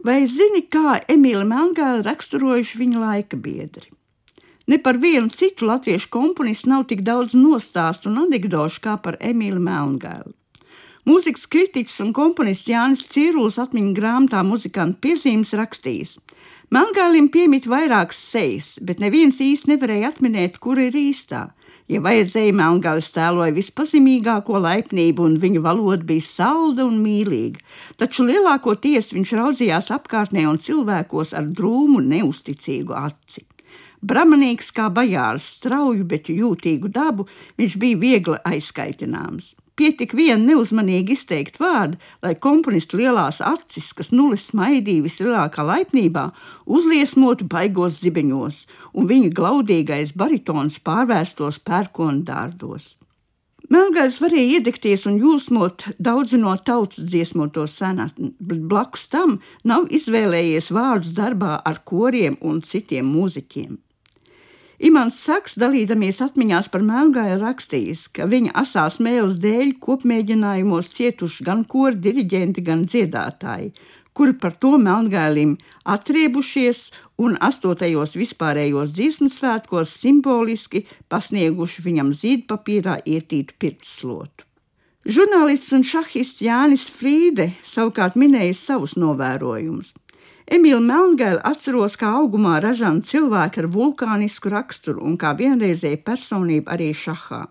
Vai zini, kā Emīļa Melngāla raksturojuši viņa laika biedri? Ne par vienu citu latviešu komponistu nav tik daudz nostāstu un anekdošu kā par Emīlu Melngālu. Mūzikas kritiķis un komponists Jānis Cīrulis atmiņu grāmatā muzikantu piezīmes rakstījis. Melngālim piemīt vairākas sejas, bet neviens īsti nevarēja atminēt, kur ir īstā. Ja vajadzēja, Melngālis tēloja vispazemīgāko laipnību, un viņa valoda bija salda un mīlīga. Taču lielākoties viņš raudzījās apkārtnē un cilvēkos ar drūmu, neusticīgu aci. Bramanīgs kā bajārs, strauju, bet jūtīgu dabu, viņš bija viegli aizskaitināms. Pietika viena neuzmanīgi izteikta vārda, lai komponistu lielās acis, kas nulis smaidīja vislielākā laipnībā, uzliesmotu baigos zibeņos, un viņa glaudīgais baritons pārvērstos pērkonu dārdos. Melngājs varēja iedegties un jūsmot daudz no tautas dziesmoto senatni, bet blakus tam nav izvēlējies vārdus darbā ar koriem un citiem mūziķiem. Imants Saks, dalīdamies atmiņās par Melngāju, rakstījis, ka viņa asās mēles dēļ kopmēģinājumos cietuši gan kori diriģenti, gan dziedātāji, kuri par to Melngālim atriebušies un astotajos vispārējos dziesmu svētkos simboliski pasnieguši viņam zīdpapīrā ietītu pirktslotu. Žurnālists un šahists Jānis Frīde savukārt minēja savus novērojumus. Emīlu Melngēlu atceros kā augumā ražanu cilvēku ar vulkānisku raksturu un kā vienreizēju personību arī šahā.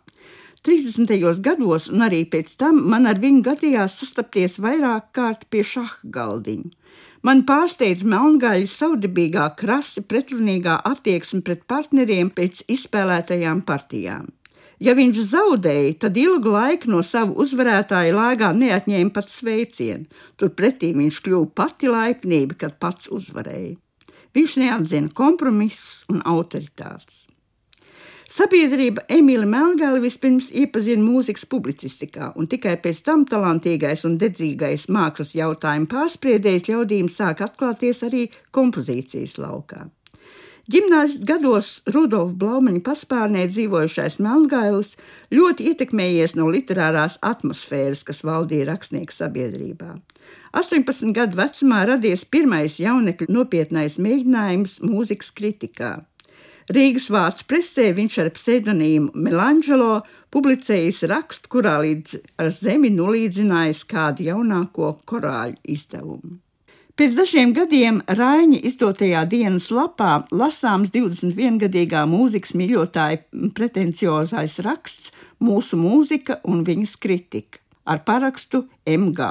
30. gados, un arī pēc tam, man ar viņu gadījās sastapties vairāk kārt pie šaha galdiņa. Man pārsteidz melngaļa saudabīgā, krasi pretrunīgā attieksme pret partneriem pēc izspēlētajām partijām. Ja viņš zaudēja, tad ilgu laiku no sava uzvarētāja lēgā neatņēma pat sveicienu. Turpretī viņš kļuva pati laipnība, kad pats uzvarēja. Viņš neatzina kompromisus un autoritātes. Sabiedrība Emīļa Melngāli vispirms iepazina mūzikas publicistikā, un tikai pēc tam talantīgais un dedzīgais mākslas jautājumu pārspriedējs ļaudīm sāk atklāties arī kompozīcijas laukā. Gimnāzijas gados Rudolfa Blaumaņa paspārnē dzīvojušais Melngailis ļoti ietekmējies no literārās atmosfēras, kas valdīja rakstnieku sabiedrībā. 18 gadu vecumā radies pirmais jaunekļu nopietnais mēģinājums mūzikas kritikā. Rīgas vācu presē viņš ar pseidonīmu Melanželo publicējis rakstu, kurā līdz ar zemi nulīdzinājis kādu jaunāko korāļu izdevumu. Pēc dažiem gadiem Raņa izdotajā dienas lapā lasāms 21-gadīgā mūzikas mīļotāja pretenciozais raksts Mūsu mūzika un viņas kritika ar parakstu MG.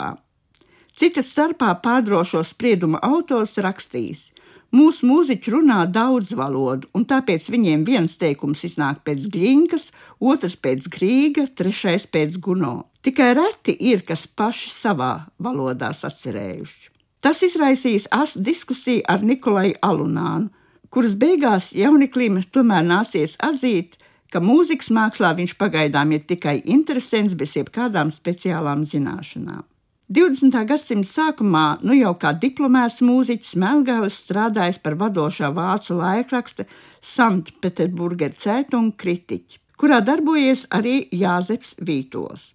Citas starpā pārdrošo sprieduma autors rakstījis: Mūsu mūziķi runā daudz valodu, un tāpēc viņiem viens teikums iznāk pēc gļinkas, otrs pēc grīga, trešais pēc guno. Tikai reti ir, kas paši savā valodā sacerējuši. Tas izraisīs asu diskusiju ar Nikolai Alunānu, kuras beigās jauniklim tomēr nācies atzīt, ka mūzikas mākslā viņš pagaidām ir tikai interesants bez jebkādām speciālām zināšanām. 20. gadsimta sākumā, nu jau kā diplomēts mūziķis, Melngālis strādājis par vadošā vācu laikraksta Sanktpēterburger Cētunga kritiķi, kurā darbojies arī Jāzeps Vītols.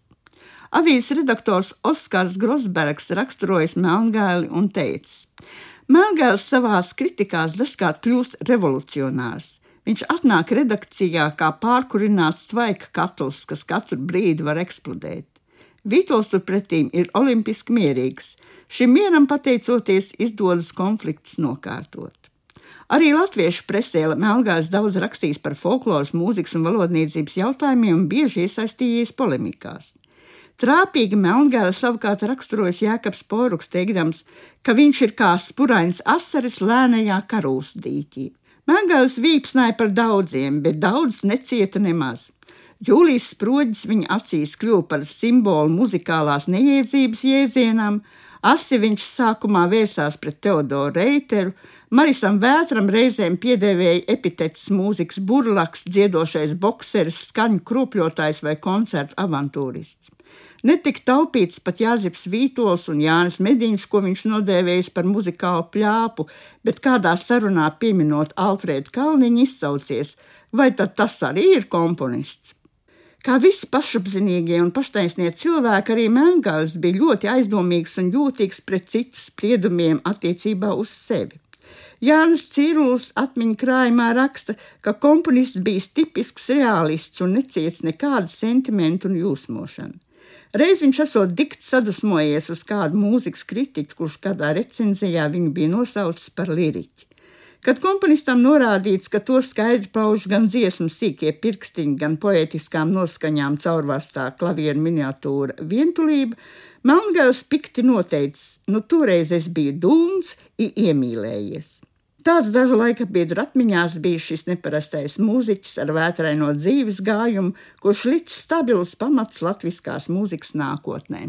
Avīzes redaktors Oskars Grosbergs raksturojas Melngāli un teicis: Melngāls savās kritikās dažkārt kļūst revolucionārs. Viņš atnāk redakcijā kā pārkurināts tvaika katls, kas katru brīdi var eksplodēt. Vītols turpretīm ir olimpiski mierīgs. Šim mieram pateicoties, izdodas konflikts nokārtot. Arī latviešu presē Melngārs daudz rakstījis par folkloras, mūzikas un valodniecības jautājumiem un bieži iesaistījies polemikās. Trāpīgi Melngēla savukārt raksturojas Jēkabs Poruks, teikdams, ka viņš ir kā spurains asaris lēnajā karūsdīķī. Melngēls vīpsnāja par daudziem, bet daudz necieta nemaz. Jūlijas sproģis viņa acīs kļuva par simbolu muzikālās neiedzības jēdzienam, asi viņš sākumā vērsās pret Teodoru Reiteru, Marisam Vētram reizēm piedēvēja epitets mūzikas burlaks, dziedošais bokseris, skaņu kropļotājs vai koncertu avantūrists. Netika taupīts pat Jāzips Vītols un Jānis Mediņš, ko viņš nodēvējis par muzikālu pļāpu, bet kādā sarunā pieminot Alfrēdu Kalniņu izsaucies, vai tad tas arī ir komponists? Kā visi pašapziņīgie un paštaisnie cilvēki, arī Melngals bija ļoti aizdomīgs un jūtīgs pret citu spriedumiem attiecībā uz sevi. Jānis Cīrulis atmiņu krājumā raksta, ka komponists bija tipisks realists un neciets nekādu sentimentu un jūsmošanu. Reiz viņš esot dikti sadusmojies uz kādu mūzikas kritiķu, kurš kādā recenzijā viņu bija nosaucis par liriķi. Kad komponistam norādīts, ka to skaidri pauž gan dziesmu sīkie pirkstiņi, gan poetiskām noskaņām caurvārstā klavieru miniatūra vientulība, Melngals pikti noteicis, nu toreiz es biju dūns, iemīlējies. Tāds dažu laika biedru atmiņās bija šis neparastais mūziķis ar vētraino dzīves gājumu, kurš licis stabilus pamats latviskās mūzikas nākotnē.